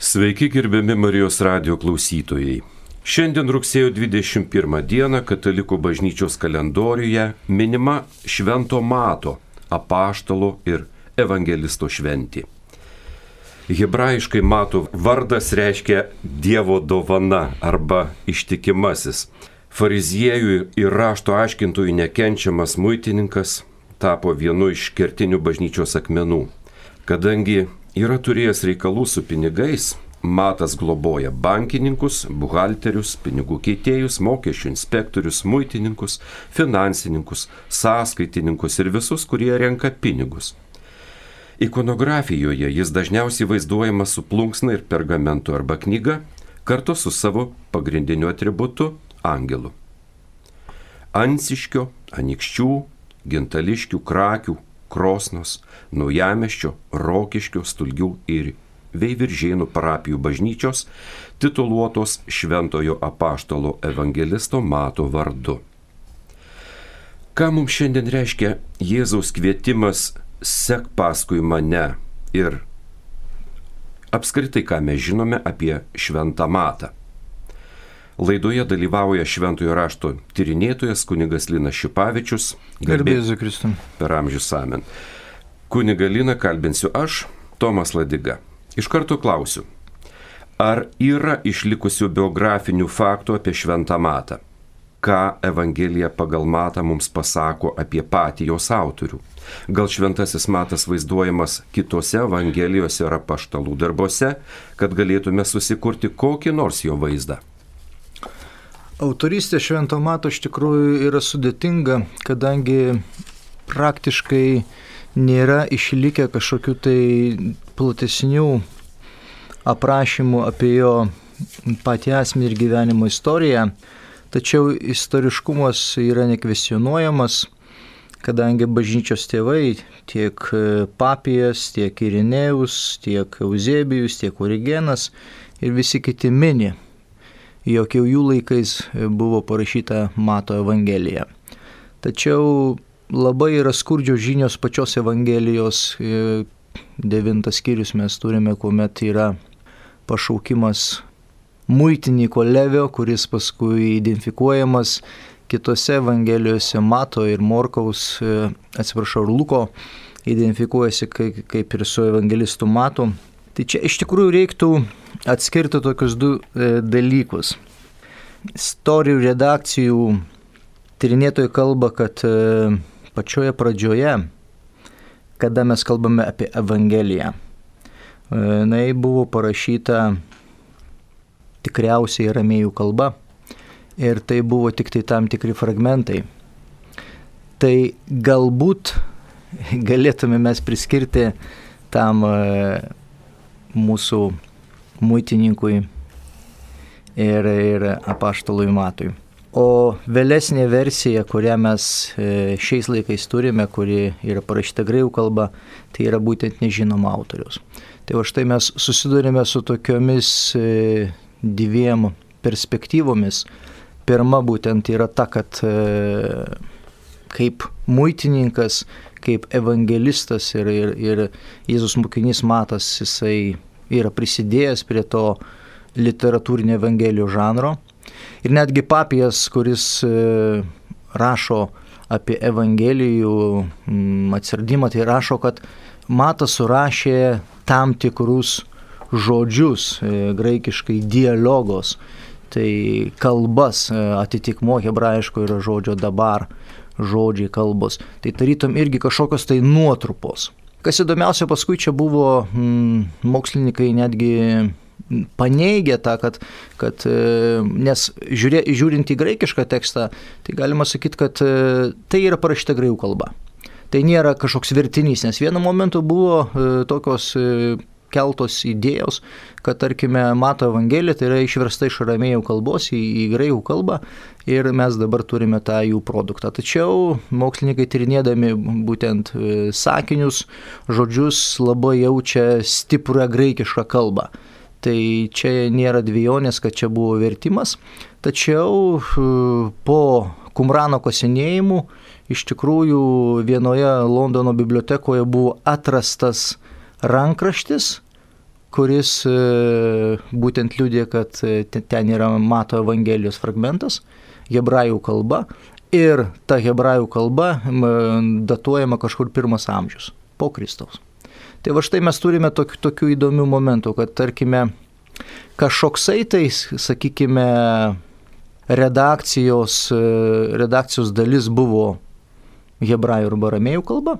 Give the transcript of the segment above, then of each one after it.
Sveiki gerbiami Marijos radio klausytojai. Šiandien rugsėjo 21 dieną Katalikų bažnyčios kalendoriuje minima Švento Mato, apaštalo ir evangelisto šventė. Hebrajiškai Mato vardas reiškia Dievo dovana arba ištikimasis. Fariziejų ir rašto aiškintojų nekenčiamas muitininkas tapo vienu iš kertinių bažnyčios akmenų. Kadangi yra turėjęs reikalų su pinigais, Matas globoja bankininkus, buhalterius, pinigų keitėjus, mokesčių inspektorius, muitininkus, finansininkus, sąskaitininkus ir visus, kurie renka pinigus. Ikonografijoje jis dažniausiai vaizduojamas su plunksna ir pergamentu arba knyga, kartu su savo pagrindiniu atributu - angelu. Ansiškio, anikščių, gintališkių, krakių, Krosnos, Naujameščio, Rokiškio, Stulgių ir Veiviržėnų parapijų bažnyčios tituluotos Šventojo apaštalo evangelisto Mato vardu. Ką mums šiandien reiškia Jėzaus kvietimas sek paskui mane ir apskritai ką mes žinome apie Šventą Matą? Laidoje dalyvauja Šventojo rašto tyrinėtojas kunigas Linas Šipavičius. Garbėsiu Kristum. Per amžius amen. Kuniga Lina kalbinsiu aš, Tomas Ladiga. Iš karto klausiu. Ar yra išlikusių biografinių faktų apie Šventą Matą? Ką Evangelija pagal Matą mums pasako apie patį jos autorių? Gal šventasis matas vaizduojamas kitose Evangelijose ar apaštalų darbuose, kad galėtume susikurti kokį nors jo vaizdą? Autorystė švento mato iš tikrųjų yra sudėtinga, kadangi praktiškai nėra išlikę kažkokių tai platesnių aprašymų apie jo patį asmenį ir gyvenimo istoriją, tačiau istoriškumas yra nekvesionuojamas, kadangi bažnyčios tėvai tiek papijas, tiek Irinėjus, tiek Eusebijus, tiek Origenas ir visi kiti mini jog jau jų laikais buvo parašyta Mato Evangelija. Tačiau labai yra skurdžios žinios pačios Evangelijos. Devintas skyrius mes turime, kuomet yra pašaukimas muitininko Levio, kuris paskui identifikuojamas kitose Evangelijose Mato ir Morkaus, atsiprašau, ir Luko identifikuojasi kaip ir su evangelistu Matu. Tai čia iš tikrųjų reiktų atskirti tokius du e, dalykus. Istorijų redakcijų tyrinėtojai kalba, kad e, pačioje pradžioje, kada mes kalbame apie Evangeliją, e, jinai buvo parašyta tikriausiai ramėjų kalba ir tai buvo tik tai tam tikri fragmentai. Tai galbūt galėtume mes priskirti tam mūsų muitininkui ir, ir apaštalui Matui. O vėlesnė versija, kurią mes e, šiais laikais turime, kuri yra parašyta greikų kalba, tai yra būtent nežinoma autoriaus. Tai va štai mes susidurime su tokiomis e, dviem perspektyvomis. Pirma būtent yra ta, kad e, kaip muitininkas kaip evangelistas ir, ir, ir Jėzus mokinys Matas, jisai yra prisidėjęs prie to literatūrinio evangelijos žanro. Ir netgi papijas, kuris e, rašo apie evangelijų mm, atsiradimą, tai rašo, kad Matas surašė tam tikrus žodžius, e, graikiškai dialogos, tai kalbas e, atitikmo hebrajiško yra žodžio dabar žodžiai, kalbos. Tai tarytum irgi kažkokios tai nuotrupos. Kas įdomiausia, paskui čia buvo mm, mokslininkai netgi paneigė tą, kad, kad e, nes žiūrė, žiūrint į graikišką tekstą, tai galima sakyti, kad e, tai yra parašyta graikų kalba. Tai nėra kažkoks vertinys, nes vienu momentu buvo e, tokios keltos idėjos, kad tarkime Mato Evangelija tai yra išversta iš aramėjų kalbos į, į graikų kalbą ir mes dabar turime tą jų produktą. Tačiau mokslininkai tyrinėdami būtent e, sakinius, žodžius labai jaučia stiprią graikišką kalbą. Tai čia nėra dviejonės, kad čia buvo vertimas, tačiau e, po Kumrano kasinėjimų iš tikrųjų vienoje Londono bibliotekoje buvo atrastas rankraštis, kuris e, būtent liūdė, kad e, ten yra Mato Evangelijos fragmentas, hebrajų kalba. Ir ta hebrajų kalba datuojama kažkur pirmas amžius po Kristaus. Tai va štai mes turime tokių, tokių įdomių momentų, kad tarkime kažkoksai tai, sakykime, redakcijos, redakcijos dalis buvo hebrajų arba ramėjų kalba,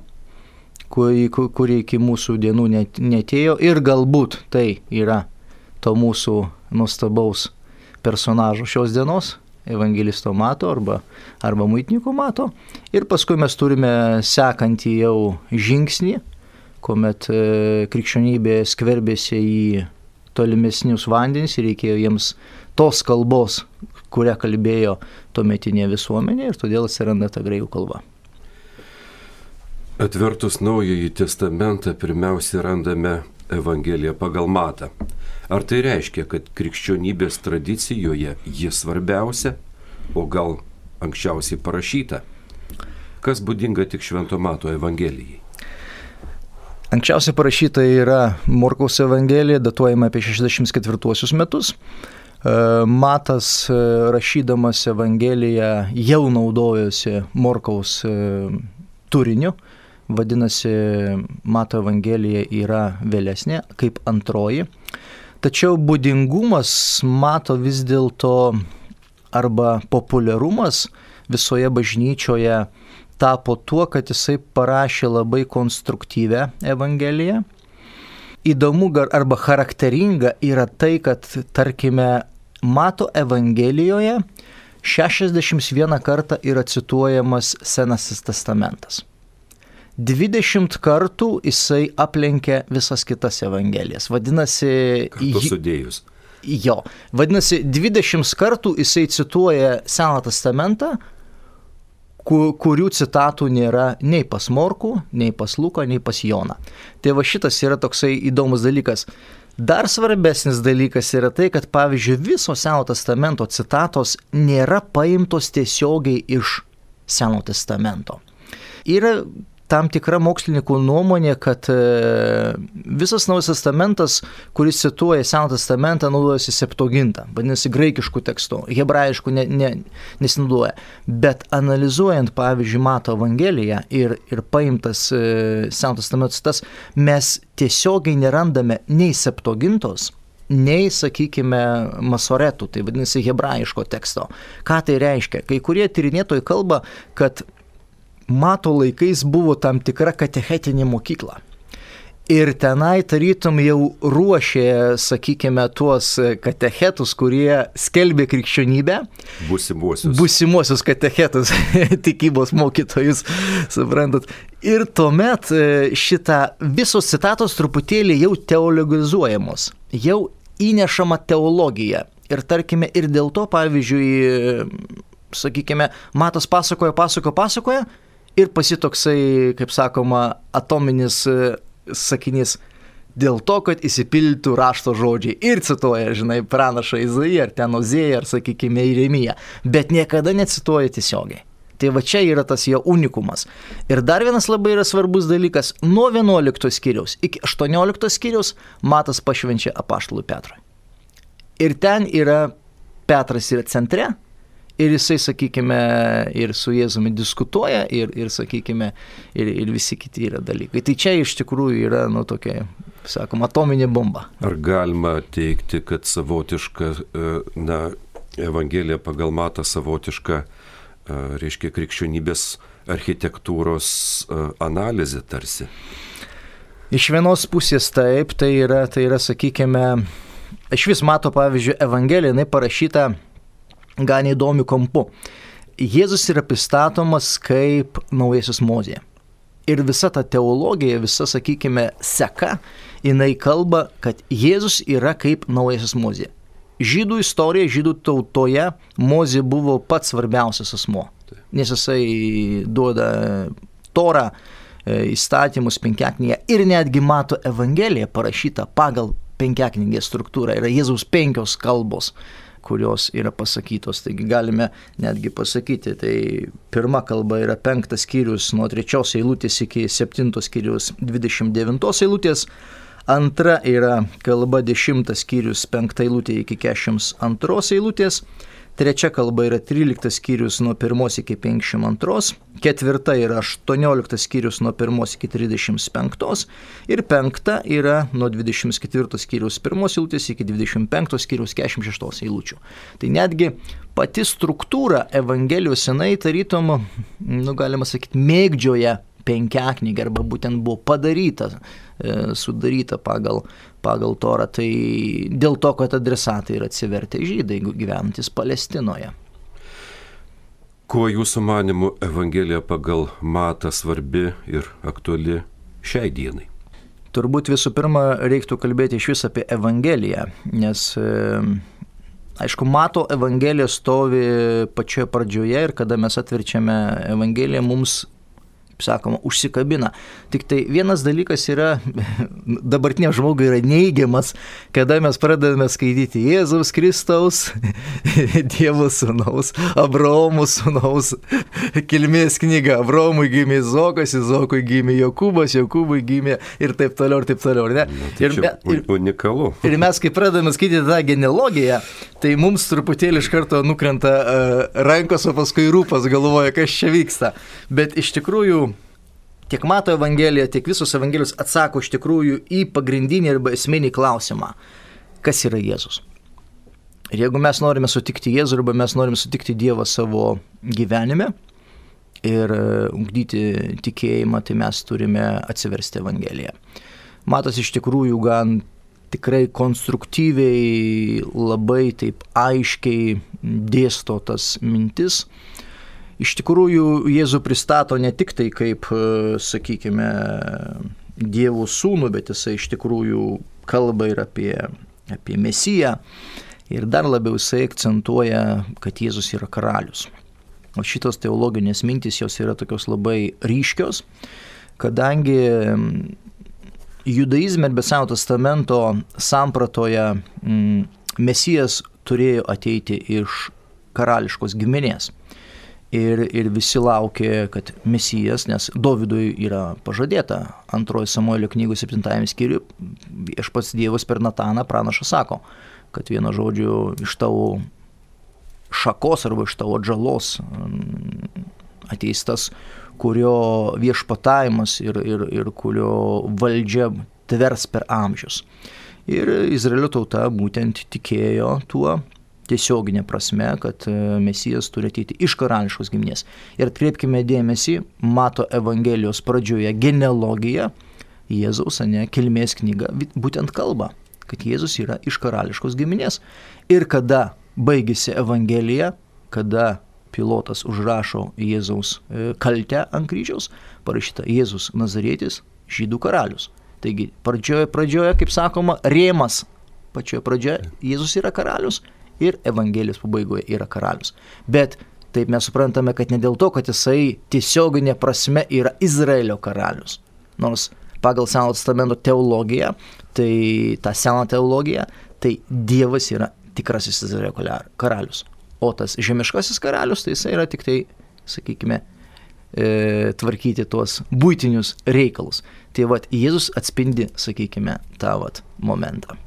kuri, kuri iki mūsų dienų net, netėjo ir galbūt tai yra to mūsų nuostabaus personažo šios dienos, evangelisto mato arba, arba muitininkų mato. Ir paskui mes turime sekantį jau žingsnį, kuomet e, krikščionybė skverbėsi į tolimesnius vandenis ir reikėjo jiems tos kalbos, kurią kalbėjo tuometinė visuomenė ir todėl atsiranda ta greikų kalba. Atvertus Naująjį Testamentą pirmiausia randame Evangeliją pagal Matą. Ar tai reiškia, kad krikščionybės tradicijoje ji svarbiausia, o gal anksčiausiai parašyta? Kas būdinga tik Švento Mato Evangelijai? Anksčiausiai parašyta yra Morkaus Evangelija, datuojama apie 64 metus. E, Matas e, rašydamas Evangeliją jau naudojosi Morkaus e, turiniu, vadinasi, Mato Evangelija yra vėlesnė, kaip antroji. Tačiau būdingumas Mato vis dėlto arba populiarumas visoje bažnyčioje tapo tuo, kad jisai parašė labai konstruktyvę Evangeliją. Įdomu arba charakteringa yra tai, kad, tarkime, Mato Evangelijoje 61 kartą yra cituojamas Senasis testamentas. 20 kartų jisai aplenkė visas kitas evangelijas. Vadinasi, Kartu sudėjus. Jo, vadinasi, 20 kartų jisai cituoja Seną testamentą, kurių citatų nėra nei pas Morkų, nei pas Luką, nei pas Joną. Tai va šitas yra toksai įdomus dalykas. Dar svarbesnis dalykas yra tai, kad pavyzdžiui visos Seno testamento citatos nėra paimtos tiesiogiai iš Seno testamento. Yra tam tikra mokslininkų nuomonė, kad e, visas Naujas testamentas, kuris cituoja Seną testamentą, naudojasi septogintą, vadinasi, graikiškų tekstų, hebrajiškų ne, ne, nesinaudoja. Bet analizuojant, pavyzdžiui, Mato Evangeliją ir, ir paimtas e, Seno testamentas, tas, mes tiesiogiai nerandame nei septogintos, nei, sakykime, masoretų, tai vadinasi, hebrajiško teksto. Ką tai reiškia? Kai kurie tyrinėtojai kalba, kad mato laikais buvo tam tikra katechetinė mokykla. Ir tenai tarytum jau ruošė, sakykime, tuos katechetus, kurie skelbė krikščionybę. Būsimuosius. Būsimuosius katechetus, tikybos mokytojus, suprantat. Ir tuomet e, šitą visos citatos truputėlį jau teologizuojamos, jau įnešama teologija. Ir tarkime, ir dėl to, pavyzdžiui, sakykime, Matas pasakoja, pasakoja, pasakoja, ir pasitoksai, kaip sakoma, atominis e, sakinys dėl to, kad įsipildytų rašto žodžiai. Ir cituoja, žinai, pranašą Izaiją, ar ten Ozėją, ar, sakykime, Iremiją. Bet niekada necituoja tiesiogiai. Tai va čia yra tas jo unikumas. Ir dar vienas labai yra svarbus dalykas. Nuo 11 skyriaus iki 18 skyriaus Matas pašvenčia apaštalų Petrui. Ir ten yra Petras yra centre, ir jisai, sakykime, ir su Jėzumi diskutuoja, ir, ir sakykime, ir, ir visi kiti yra dalykai. Tai čia iš tikrųjų yra, nu, tokia, sakom, atominė bomba. Ar galima teikti, kad savotiška, e, na, Evangelija pagal matą savotiška, e, reiškia, krikščionybės architektūros e, analizė tarsi? Iš vienos pusės taip, tai yra, tai yra sakykime, iš vis mato, pavyzdžiui, Evangelija, jinai parašyta gan įdomiu kampu. Jėzus yra pristatomas kaip naujasis mozė. Ir visa ta teologija, visa, sakykime, seka, jinai kalba, kad Jėzus yra kaip naujasis mozė. Žydų istorija, žydų tautoje mozė buvo pats svarbiausias asmo. Nes jisai duoda torą, e, įstatymus penkiaknygę ir netgi mato Evangeliją parašytą pagal penkiaknygę struktūrą. Yra Jėzaus penkios kalbos kurios yra pasakytos. Taigi galime netgi pasakyti, tai pirma kalba yra penktas skyrius nuo trečios eilutės iki septintos skyrius 29 eilutės, Antra yra kalba 10 skyrius 5 eilutė iki 42 eilutės. Trečia kalba yra 13 skyrius nuo 1 iki 52, ketvirta yra 18 skyrius nuo 1 iki 35 ir penkta yra nuo 24 skyrius 1 eilutės iki 25 skyrius 46 eilučių. Tai netgi pati struktūra Evangelijos senai tarytum, nu, galima sakyti, mėgdžioja penkiaknygė arba būtent buvo padaryta, e, sudaryta pagal, pagal Torą, tai dėl to, kad adresatai yra atsivertę žydai gyvenantis Palestinoje. Kuo jūsų manimu Evangelija pagal matą svarbi ir aktuali šiai dienai? Turbūt visų pirma reiktų kalbėti iš vis apie Evangeliją, nes e, aišku, mato Evangelija stovi pačioje pradžioje ir kada mes atverčiame Evangeliją, mums sakoma, užsikabina. Tik tai vienas dalykas yra, dabartiniam žmogui yra neigiamas, kada mes pradedame skaityti Jėzaus Kristaus, Dievo sūnaus, Abraomo sūnaus kilmės knygą. Abraomui gimė Zokas, Izokui gimė Jokūbas, Jokūbui gimė ir taip toliau, ir taip toliau. Ne? Na, tai ir, ir, unikalu. Ir mes, kai pradedame skaityti tą genealogiją, tai mums truputėlį iš karto nukrenta uh, rankos, o paskui rūpas galvoja, kas čia vyksta. Bet iš tikrųjų tiek Mato Evangelija, tiek visos Evangelijos atsako iš tikrųjų į pagrindinį arba esminį klausimą, kas yra Jėzus. Ir jeigu mes norime sutikti Jėzų arba mes norime sutikti Dievą savo gyvenime ir e, ugdyti tikėjimą, tai mes turime atsiversti Evangeliją. Matas iš tikrųjų gan tikrai konstruktyviai, labai taip aiškiai dėsto tas mintis, iš tikrųjų Jėzų pristato ne tik tai kaip, e, sakykime, Dievo sūnų, bet jisai iš tikrųjų kalba ir apie, apie Mesiją. Ir dar labiau jisai akcentuoja, kad Jėzus yra karalius. O šitos teologinės mintys jos yra tokios labai ryškios, kadangi judaizme ir be Seno testamento sampratoje Mesijas turėjo ateiti iš karališkos giminės ir, ir visi laukė, kad Mesijas, nes Dovydui yra pažadėta antroji Samuelio knygų 7 skyriui, aš pats Dievas per Nataną pranašą sako, kad vieno žodžio iš tavo šakos arba iš tavo atžalos mm, ateis tas, kurio viešpatavimas ir, ir, ir kurio valdžia tvers per amžius. Ir Izraelio tauta būtent tikėjo tuo tiesioginė prasme, kad e, Mesijas turi ateiti iš karališkos giminės. Ir atkreipkime dėmesį, mato Evangelijos pradžioje genealogija, Jėzaus, ne, kilmės knyga, būtent kalba, kad Jėzus yra iš karališkos giminės. Ir kada baigėsi Evangelija, kada pilotas užrašo Jėzaus e, kaltę ant kryžiaus, parašyta Jėzus Nazarėtis, žydų karalius. Taigi pradžioje, pradžioje, kaip sakoma, rėmas, pačioje pradžioje Jėzus yra karalius, ir Evangelijos pabaigoje yra karalius. Bet taip mes suprantame, kad ne dėl to, kad jisai tiesioginė prasme yra Izraelio karalius. Nors pagal Seno testamento teologiją, tai tą seną teologiją, tai Dievas yra tikrasis Izraelio karalius. O tas žemiškasis karalius, tai jisai yra tik tai, sakykime, e, tvarkyti tuos būtinius reikalus. Tai vad, Jėzus atspindi, sakykime, tą vat momentą.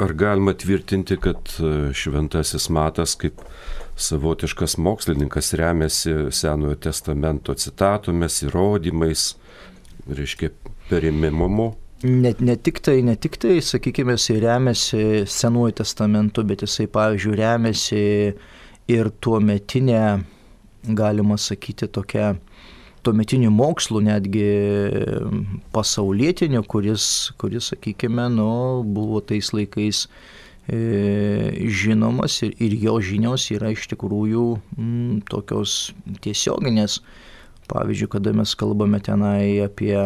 Ar galima tvirtinti, kad e, šventasis matas kaip savotiškas mokslininkas remiasi Senojo testamento citatomis, įrodymais, reiškia perimimumu? Net ne tik tai, ne tik tai, sakykime, jisai remiasi Senuoju testamentu, bet jisai, pavyzdžiui, remiasi ir tuo metinę, galima sakyti, tokią tuometinių mokslų, netgi pasaulietinių, kuris, kuris sakykime, nu, buvo tais laikais e, žinomas ir, ir jo žinios yra iš tikrųjų m, tokios tiesioginės. Pavyzdžiui, kada mes kalbame tenai apie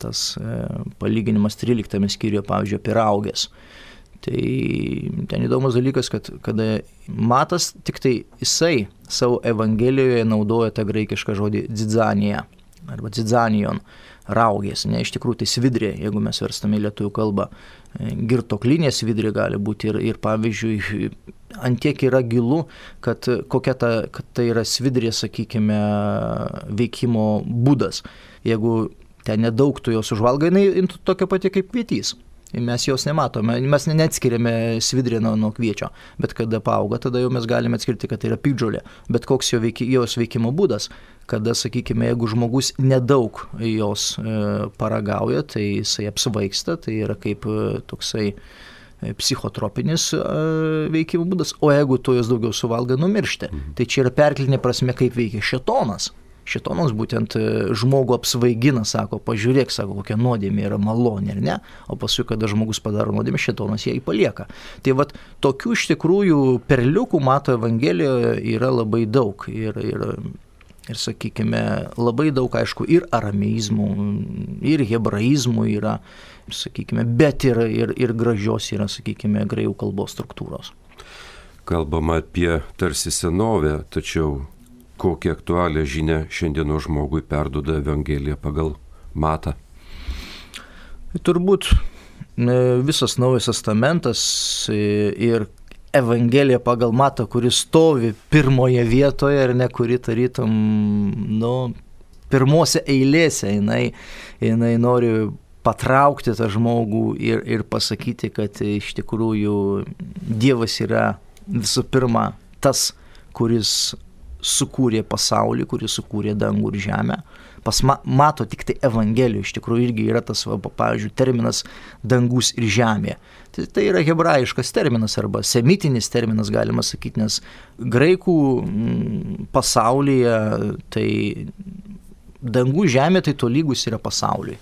tas e, palyginimas 13 skyriuje, pavyzdžiui, apie raugės. Tai ten įdomus dalykas, kad kada Matas tik tai jisai savo Evangelijoje naudoja tą graikišką žodį dzidzanija arba dzidzanijon, raugės, ne iš tikrųjų tai svidrė, jeigu mes verstame į lietuvių kalbą. Girtoklinė svidrė gali būti ir, ir pavyzdžiui, antiek yra gilu, kad kokia ta, kad tai yra svidrė, sakykime, veikimo būdas. Jeigu ten nedaug tu jos užvalgai, jinai tokia pati kaip vietys. Mes jos nematome, mes neatskiriame svidrį nuo, kviečio, bet kada paauga, tada jau mes galime atskirti, kad tai yra pikdžiulė. Bet koks jo veiki, jos veikimo būdas, kada, sakykime, jeigu žmogus nedaug jos e, paragauja, tai jisai apsvaigsta, tai yra kaip e, toksai e, psichotropinis veikimo būdas, o jeigu tu jos daugiau suvalgai, numiršti. Mhm. Tai čia yra perklinė prasme, kaip veikia šetonas. Šitonas būtent e, žmogų apsvaigina, sako, pažiūrėk, sako, kokia nuodėmė yra malonė ar ne, o paskui, kada žmogus padaro nuodėmę, šitonas ją įpalieka. Tai vad, tokių iš tikrųjų perliukų mato Evangelijoje yra labai daug. Ir, ir, ir sakykime, labai daug, aišku, ir arameizmų, ir hebraizmų yra, sakykime, bet ir, ir, ir gražios yra, sakykime, graikų kalbos struktūros. Kalbama apie tarsi senovę, tačiau kokią aktualią žinę šiandieno žmogui perduoda Evangelija pagal matą? Turbūt visas Naujas Testamentas ir Evangelija pagal matą, kuris stovi pirmoje vietoje ir ne kuri tarytum, nu, pirmose eilėse, jinai, jinai nori patraukti tą žmogų ir, ir pasakyti, kad iš tikrųjų Dievas yra visų pirma tas, kuris sukūrė pasaulį, kuris sukūrė dangų ir žemę. Pas ma, mato tik tai Evangelijoje, iš tikrųjų irgi yra tas, va, pavyzdžiui, terminas dangus ir žemė. Tai, tai yra hebrajiškas terminas arba semitinis terminas, galima sakyti, nes graikų mm, pasaulyje tai dangų žemė tai tolygus yra pasauliui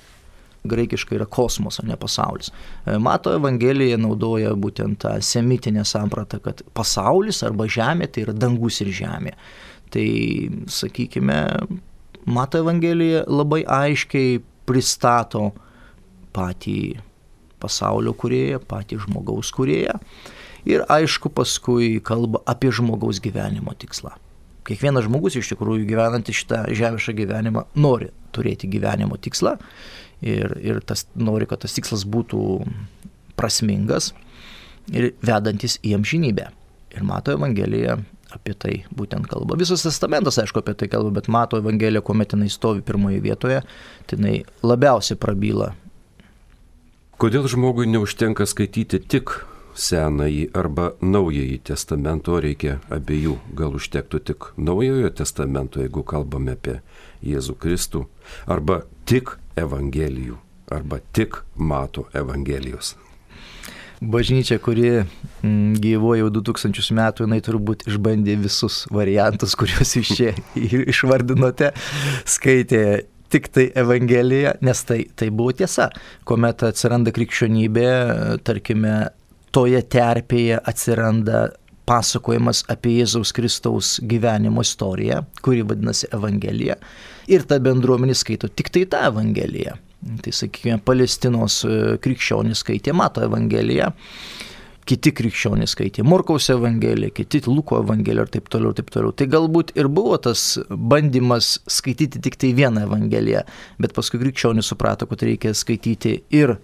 graikiškai yra kosmos, o ne pasaulis. E, Mato Evangelija naudoja būtent tą semitinę sampratą, kad pasaulis arba žemė tai yra dangus ir žemė. Tai, sakykime, Mato Evangelija labai aiškiai pristato patį pasaulio kurėją, patį žmogaus kurėją ir aišku paskui kalba apie žmogaus gyvenimo tikslą. Kiekvienas žmogus iš tikrųjų gyvenantis šitą žemišką gyvenimą nori turėti gyvenimo tikslą ir, ir tas, nori, kad tas tikslas būtų prasmingas ir vedantis į amžinybę. Ir mato Evangelija apie tai būtent kalba. Visas testamentas, aišku, apie tai kalba, bet mato Evangelija, kuomet jinai stovi pirmoje vietoje, tai jinai labiausiai prabyla. Kodėl žmogui neužtenka skaityti tik senąjį arba naująjį testamento, reikia abiejų. Gal užtektų tik naujojo testamento, jeigu kalbame apie Jėzų Kristų, arba tik Evangelijų, arba tik mato Evangelijos. Bažnyčia, kuri mm, gyvoja jau 2000 metų, jinai turbūt išbandė visus variantus, kuriuos jūs čia išvardinote, skaitė tik tai Evangeliją, nes tai, tai buvo tiesa. Kuomet atsiranda krikščionybė, tarkime, toje terpėje atsiranda pasakojimas apie Jėzaus Kristaus gyvenimo istoriją, kuri vadinasi Evangelija. Ir ta bendruomenė skaito tik tai tą Evangeliją. Tai sakykime, Palestinos e, krikščionys skaitė Mato Evangeliją, kiti krikščionys skaitė Morkaus Evangeliją, kiti Luko Evangeliją ir taip toliau, taip toliau. Tai galbūt ir buvo tas bandymas skaityti tik tai vieną Evangeliją, bet paskui krikščionys suprato, kad reikia skaityti ir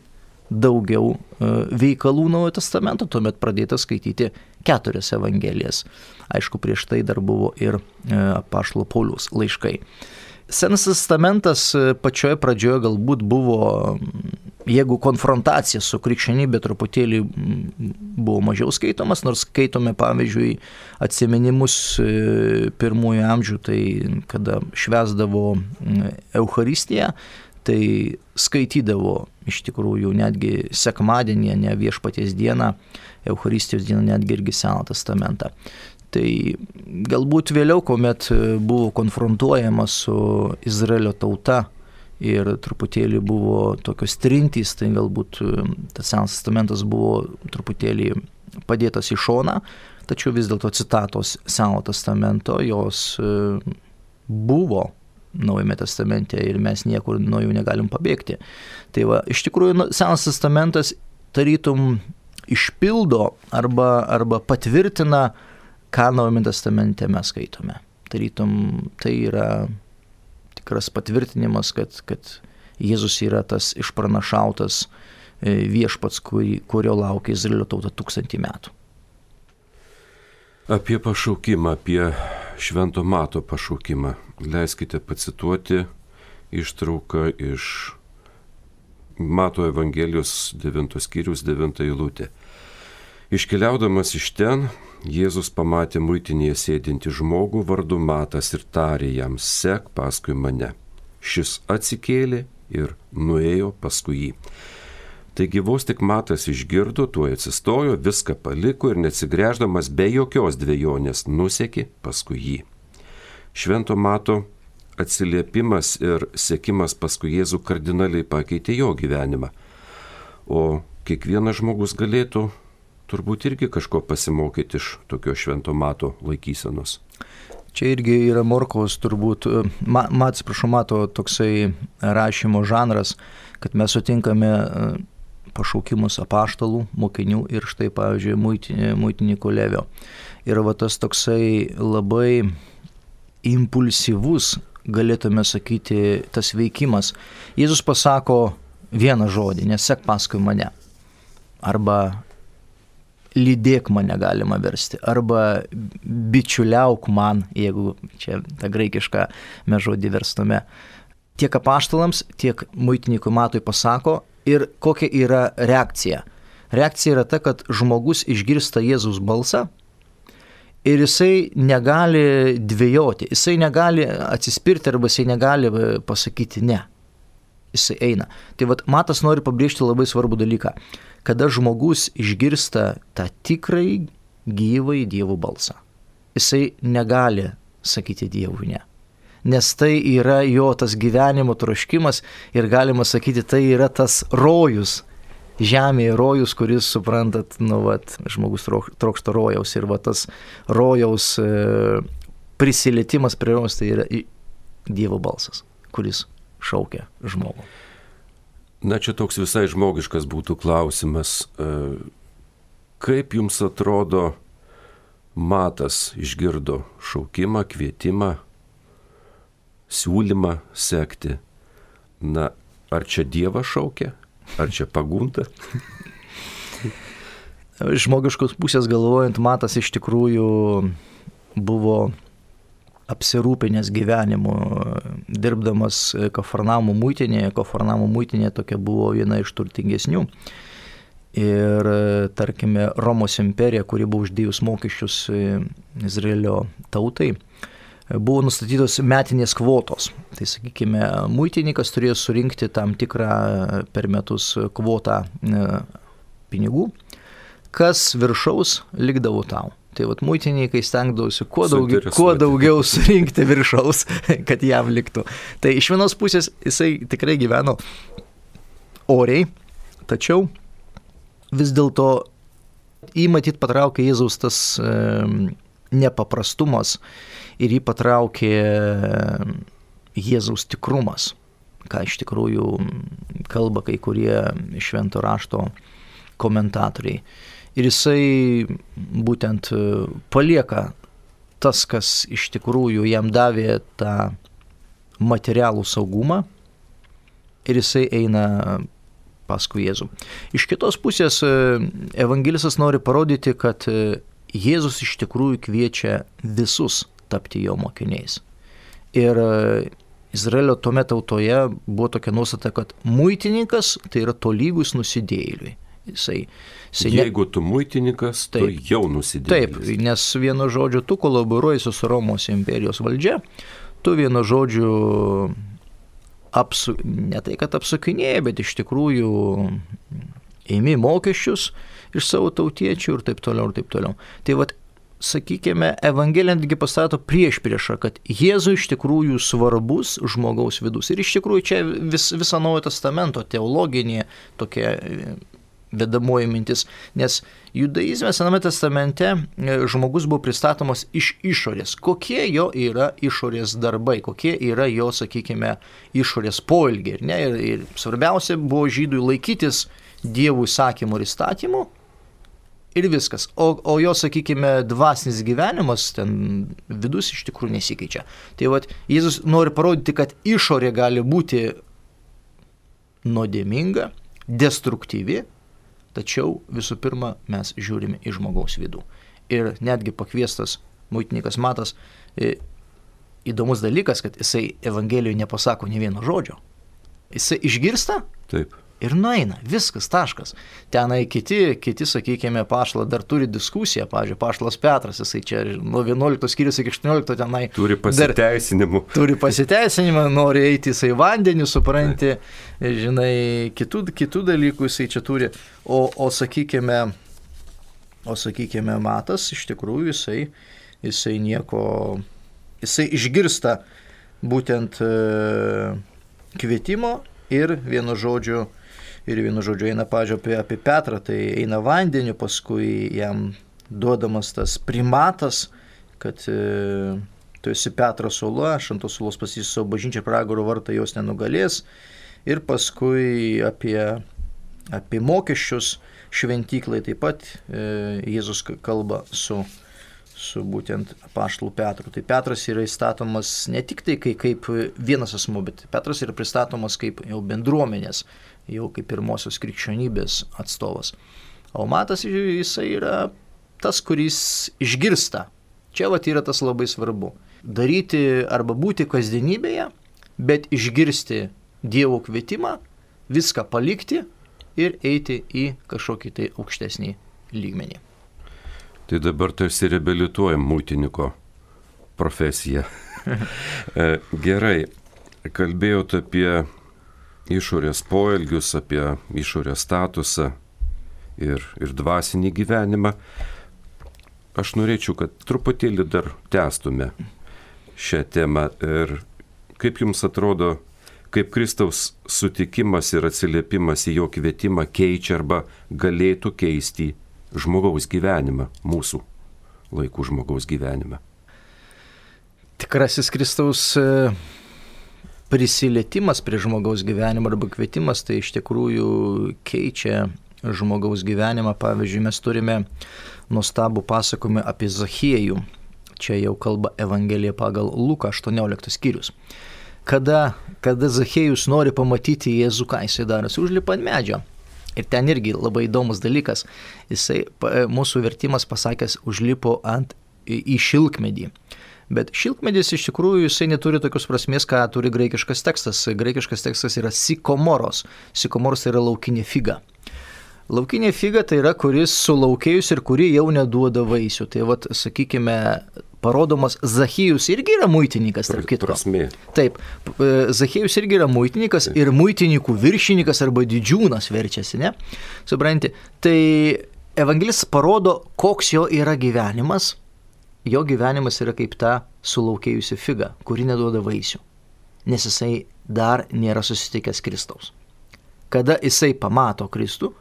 daugiau e, veikalų Naujojo testamento, tuomet pradėta skaityti keturias evangelijas. Aišku, prieš tai dar buvo ir e, apaštalo Paulius laiškai. Senas testamentas e, pačioje pradžioje galbūt buvo, jeigu konfrontacija su krikščionybė truputėlį buvo mažiau skaitomas, nors skaitome pavyzdžiui atsiminimus pirmųjų amžių, tai kada švesdavo Euharistiją, tai skaitydavo iš tikrųjų netgi sekmadienį, ne viešpaties dieną, Eucharistijos dieną, netgi irgi Seną testamentą. Tai galbūt vėliau, kuomet buvo konfrontuojama su Izraelio tauta ir truputėlį buvo tokios trintys, tai galbūt tas Senas testamentas buvo truputėlį padėtas į šoną, tačiau vis dėlto citatos Seno testamento jos buvo Naujame testamente ir mes niekur nuo jų negalim pabėgti. Tai va, iš tikrųjų, nu, Senas testamentas tarytum išpildo arba, arba patvirtina, ką Naujame testamente mes skaitome. Tarytum tai yra tikras patvirtinimas, kad, kad Jėzus yra tas išpranašautas e, viešpats, kurio laukia Izraelio tauta tūkstantį metų. Apie pašaukimą, apie švento mato pašaukimą leiskite pacituoti ištrauką iš Mato Evangelijos 9 skyrius 9 eilutė. Iškeliaudamas iš ten, Jėzus pamatė muitinėje sėdinti žmogų vardu Matas ir tarė jam, sek paskui mane. Šis atsikėlė ir nuėjo paskui jį. Taigi vos tik Matas išgirdo, tuo atsistojo, viską paliko ir neatsigręždamas be jokios dviejonės nusekė paskui jį. Švento Mato atsiliepimas ir sėkimas paskui Jėzų kardinaliai pakeitė jo gyvenimą. O kiekvienas žmogus galėtų turbūt irgi kažko pasimokyti iš tokio švento mato laikysenos. Čia irgi yra Morkaus turbūt, ma, ma atsiprašau, mato toksai rašymo žanras, kad mes sutinkame e, pašaukimus apaštalų, mokinių ir štai, pavyzdžiui, muitininkų levio. Ir va tas toksai labai impulsyvus, galėtume sakyti, tas veikimas. Jėzus pasako vieną žodį, nesek paskui mane. Arba lydėk mane galima versti, arba bičiuliauk man, jeigu čia tą graikišką mes žodį verstume. Tiek apaštalams, tiek muitininkui matui pasako ir kokia yra reakcija. Reakcija yra ta, kad žmogus išgirsta Jėzus balsą ir jisai negali dvėjoti, jisai negali atsispirti arba jisai negali pasakyti ne. Jisai eina. Tai vad, Matas nori pabrėžti labai svarbų dalyką kada žmogus išgirsta tą tikrai gyvai Dievo balsą. Jisai negali sakyti Dievui ne. Nes tai yra jo tas gyvenimo troškimas ir galima sakyti, tai yra tas rojus, žemėje rojus, kuris, suprantat, nu, vat, žmogus trokšta rojaus ir va tas rojaus e, prisilietimas prie rojaus tai yra Dievo balsas, kuris šaukia žmogų. Na čia toks visai žmogiškas būtų klausimas. E, kaip jums atrodo, matas išgirdo šaukimą, kvietimą, siūlymą sekti? Na, ar čia Dievas šaukia, ar čia pagunda? Žmogiškos pusės galvojant, matas iš tikrųjų buvo apsirūpinęs gyvenimu, dirbdamas Kafarnamo muitinėje. Kafarnamo muitinė tokia buvo viena iš turtingesnių. Ir, tarkime, Romos imperija, kuri buvo uždėjus mokesčius Izraelio tautai, buvo nustatytos metinės kvotos. Tai sakykime, muitininkas turėjo surinkti tam tikrą per metus kvotą e, pinigų, kas viršaus likdavo tau. Tai vat muitininkai stengdavosi kuo daugiau, kuo daugiau surinkti viršaus, kad jam liktų. Tai iš vienos pusės jisai tikrai gyveno oriai, tačiau vis dėlto įmatyt patraukė Jėzaus tas e, nepaprastumas ir jį patraukė Jėzaus tikrumas, ką iš tikrųjų kalba kai kurie švento rašto komentatoriai ir jisai būtent e, palieka tas, kas iš tikrųjų jam davė tą materialų saugumą ir jisai eina paskui Jėzų. Iš kitos pusės e, evangelistas nori parodyti, kad e, Jėzus iš tikrųjų kviečia visus tapti jo mokiniais. Ir Izraelio tuomet tautoje buvo tokia nuostata, kad muitininkas tai yra tolygus nusidėjėliui. Jisai, jisai Jeigu tu muitininkas, taip, tu jau nusidėjai. Taip, nes vienu žodžiu tu kolaboruoji su Romos imperijos valdžia, tu vienu žodžiu apsu, ne tai, kad apsukinėjai, bet iš tikrųjų ėmi mokesčius iš savo tautiečių ir taip toliau ir taip toliau. Tai vad, sakykime, Evangelija netgi pastato prieš priešą, kad Jėzui iš tikrųjų svarbus žmogaus vidus. Ir iš tikrųjų čia vis, visa Naujojo testamento teologinė tokia vedamoji mintis, nes judaizme Sename testamente e, žmogus buvo pristatomas iš išorės. Kokie jo yra išorės darbai, kokie yra jo, sakykime, išorės poilgiai. Ir, ne, ir, ir svarbiausia buvo žydui laikytis dievų įsakymų ir įstatymų. Ir viskas. O, o jo, sakykime, dvasinis gyvenimas, ten vidus iš tikrųjų nesikeičia. Tai vad, Jėzus nori parodyti, kad išorė gali būti nuodėminga, destruktyvi, Tačiau visų pirma mes žiūrime į žmogaus vidų. Ir netgi pakviestas muitininkas Matas, e, įdomus dalykas, kad jisai Evangelijoje nepasako ne vieno žodžio. Jisai išgirsta Taip. Ir nueina, viskas, taškas. Tenai kiti, kiti sakykime, pašla dar turi diskusiją, pavyzdžiui, pašlas Petras, jisai čia nuo 11 skyrius iki 18 tenai. Turi pasiteisinimų. Turi pasiteisinimą, nori eiti jisai vandenį, supranti, žinai, kitų, kitų dalykų jisai čia turi. O, o sakykime, o sakykime, matas iš tikrųjų jisai, jisai nieko, jisai išgirsta būtent e, kvietimo ir vienu žodžiu ir vienu žodžiu eina, pažiūrėjau, apie, apie Petrą, tai eina vandeniu, paskui jam duodamas tas primatas, kad e, tu esi Petras Sula, šantos Sulos pasys savo bažnyčią pragaro vartą jos nenugalės. Ir paskui apie, apie mokesčius šventyklai taip pat e, Jėzus kalba su, su būtent paštlų Petru. Tai Petras yra įstatomas ne tik tai kaip, kaip vienas asmo, bet Petras yra pristatomas kaip jau bendruomenės jau kaip pirmosios krikščionybės atstovas. O matas jisai yra tas, kuris išgirsta. Čia vat yra tas labai svarbu. Daryti arba būti kasdienybėje, bet išgirsti Dievo kvietimą, viską palikti ir eiti į kažkokį tai aukštesnį lygmenį. Tai dabar tarsi reabilituojam mūtininko profesiją. E, gerai, kalbėjot apie išorės poelgius, apie išorės statusą ir, ir dvasinį gyvenimą. Aš norėčiau, kad truputėlį dar tęstume šią temą ir kaip jums atrodo, kaip Kristaus sutikimas ir atsiliepimas į jo kvietimą keičia arba galėtų keisti žmogaus gyvenimą, mūsų laikų žmogaus gyvenimą. Tikrasis Kristaus prisilietimas prie žmogaus gyvenimo arba kvietimas tai iš tikrųjų keičia žmogaus gyvenimą. Pavyzdžiui, mes turime nuostabų pasakojimą apie Zachiejų. Čia jau kalba Evangelija pagal Luką 18 skyrius. Kada, kada Zachiejus nori pamatyti Jėzų, ką jisai daro, jis užlipa ant medžio. Ir ten irgi labai įdomus dalykas. Jisai, mūsų vertimas pasakęs, užlipo ant į šilkmedį. Bet šilkmedis iš tikrųjų jisai neturi tokios prasmės, ką turi graikiškas tekstas. Graikiškas tekstas yra sikomoros. Sikomoros tai yra laukinė figa. Laukinė figa tai yra, kuris sulaukėjus ir kuri jau neduoda vaisių. Tai vad, sakykime, parodomas Zachijus irgi yra muitininkas, tarp kitko. Prasmė. Taip, e, Zachijus irgi yra muitininkas ir muitininkų viršininkas arba didžiūnas verčiasi, ne? Supranti, tai evangelis parodo, koks jo yra gyvenimas jo gyvenimas yra kaip ta sulaukėjusi figa, kuri neduoda vaisių, nes jisai dar nėra susitikęs Kristaus. Kada jisai pamato Kristų,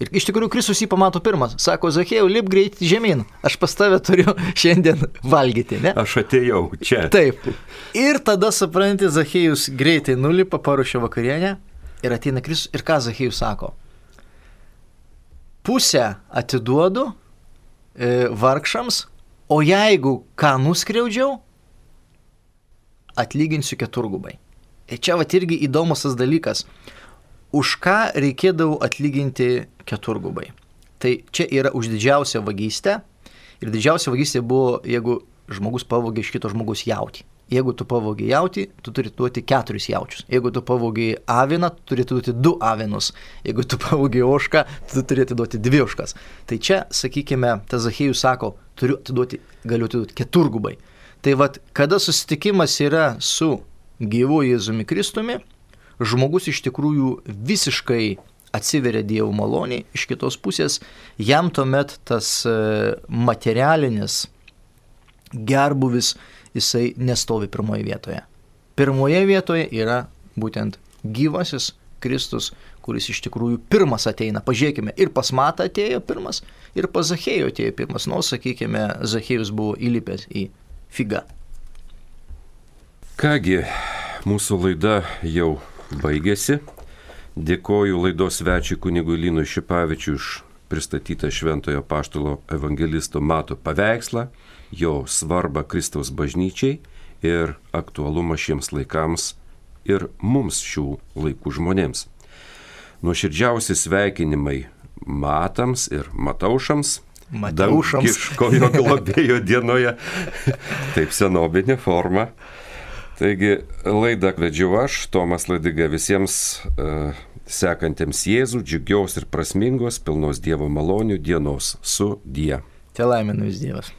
Ir iš tikrųjų Kristus jį pamato pirmas. Sako, Zachėjau, lip greit žemyn. Aš pas tave turiu šiandien valgyti, ne? Aš atėjau čia. Taip. Ir tada, supranti, Zachėjus greitai nulipa, paruošia vakarienę ir ateina Kristus. Ir ką Zachėjus sako? Pusę atiduodu e, vargšams, O jeigu ką nuskriaudžiau, atlyginsiu keturgubai. Ir čia va irgi įdomus tas dalykas. Už ką reikėdavo atlyginti keturgubai? Tai čia yra už didžiausią vagystę. Ir didžiausia vagystė buvo, jeigu žmogus pavogė iš kito žmogus jauti. Jeigu tu pavogi jauti, tu turi duoti keturis jaučius. Jeigu tu pavogi aviną, tu turi duoti du avinus. Jeigu tu pavogi ošką, tu turi duoti dvi oškas. Tai čia, sakykime, tas Zachėjus sako, turiu atiduoti, galiu atiduoti keturgubai. Tai vad, kada susitikimas yra su gyvu Jėzumi Kristumi, žmogus iš tikrųjų visiškai atsiveria Dievo maloniai, iš kitos pusės jam tuomet tas e, materialinis gerbuvis jisai nestovi pirmoje vietoje. Pirmoje vietoje yra būtent gyvasis Kristus, kuris iš tikrųjų pirmas ateina. Pažiūrėkime, ir pas Matą atėjo pirmas, ir pas Zachėjų atėjo pirmas. Nu, sakykime, Zachėjus buvo įlipęs į figą. Kągi, mūsų laida jau baigėsi. Dėkoju laidos svečiui kunigui Linui Šipavičiui už pristatytą Šventojo Paštalo evangelisto Mato paveikslą jo svarbą Kristaus bažnyčiai ir aktualumą šiems laikams ir mums šių laikų žmonėms. Nuoširdžiausi sveikinimai matams ir mataušams. Mataušams. Dangiškojo globėjo dienoje. Taip senobinė forma. Taigi laidą vedžiau aš, Tomas Ladiga, visiems uh, sekantiems Jėzų, džiugiaus ir prasmingos, pilnos Dievo malonių dienos su Die. Te laiminu vis Dievas.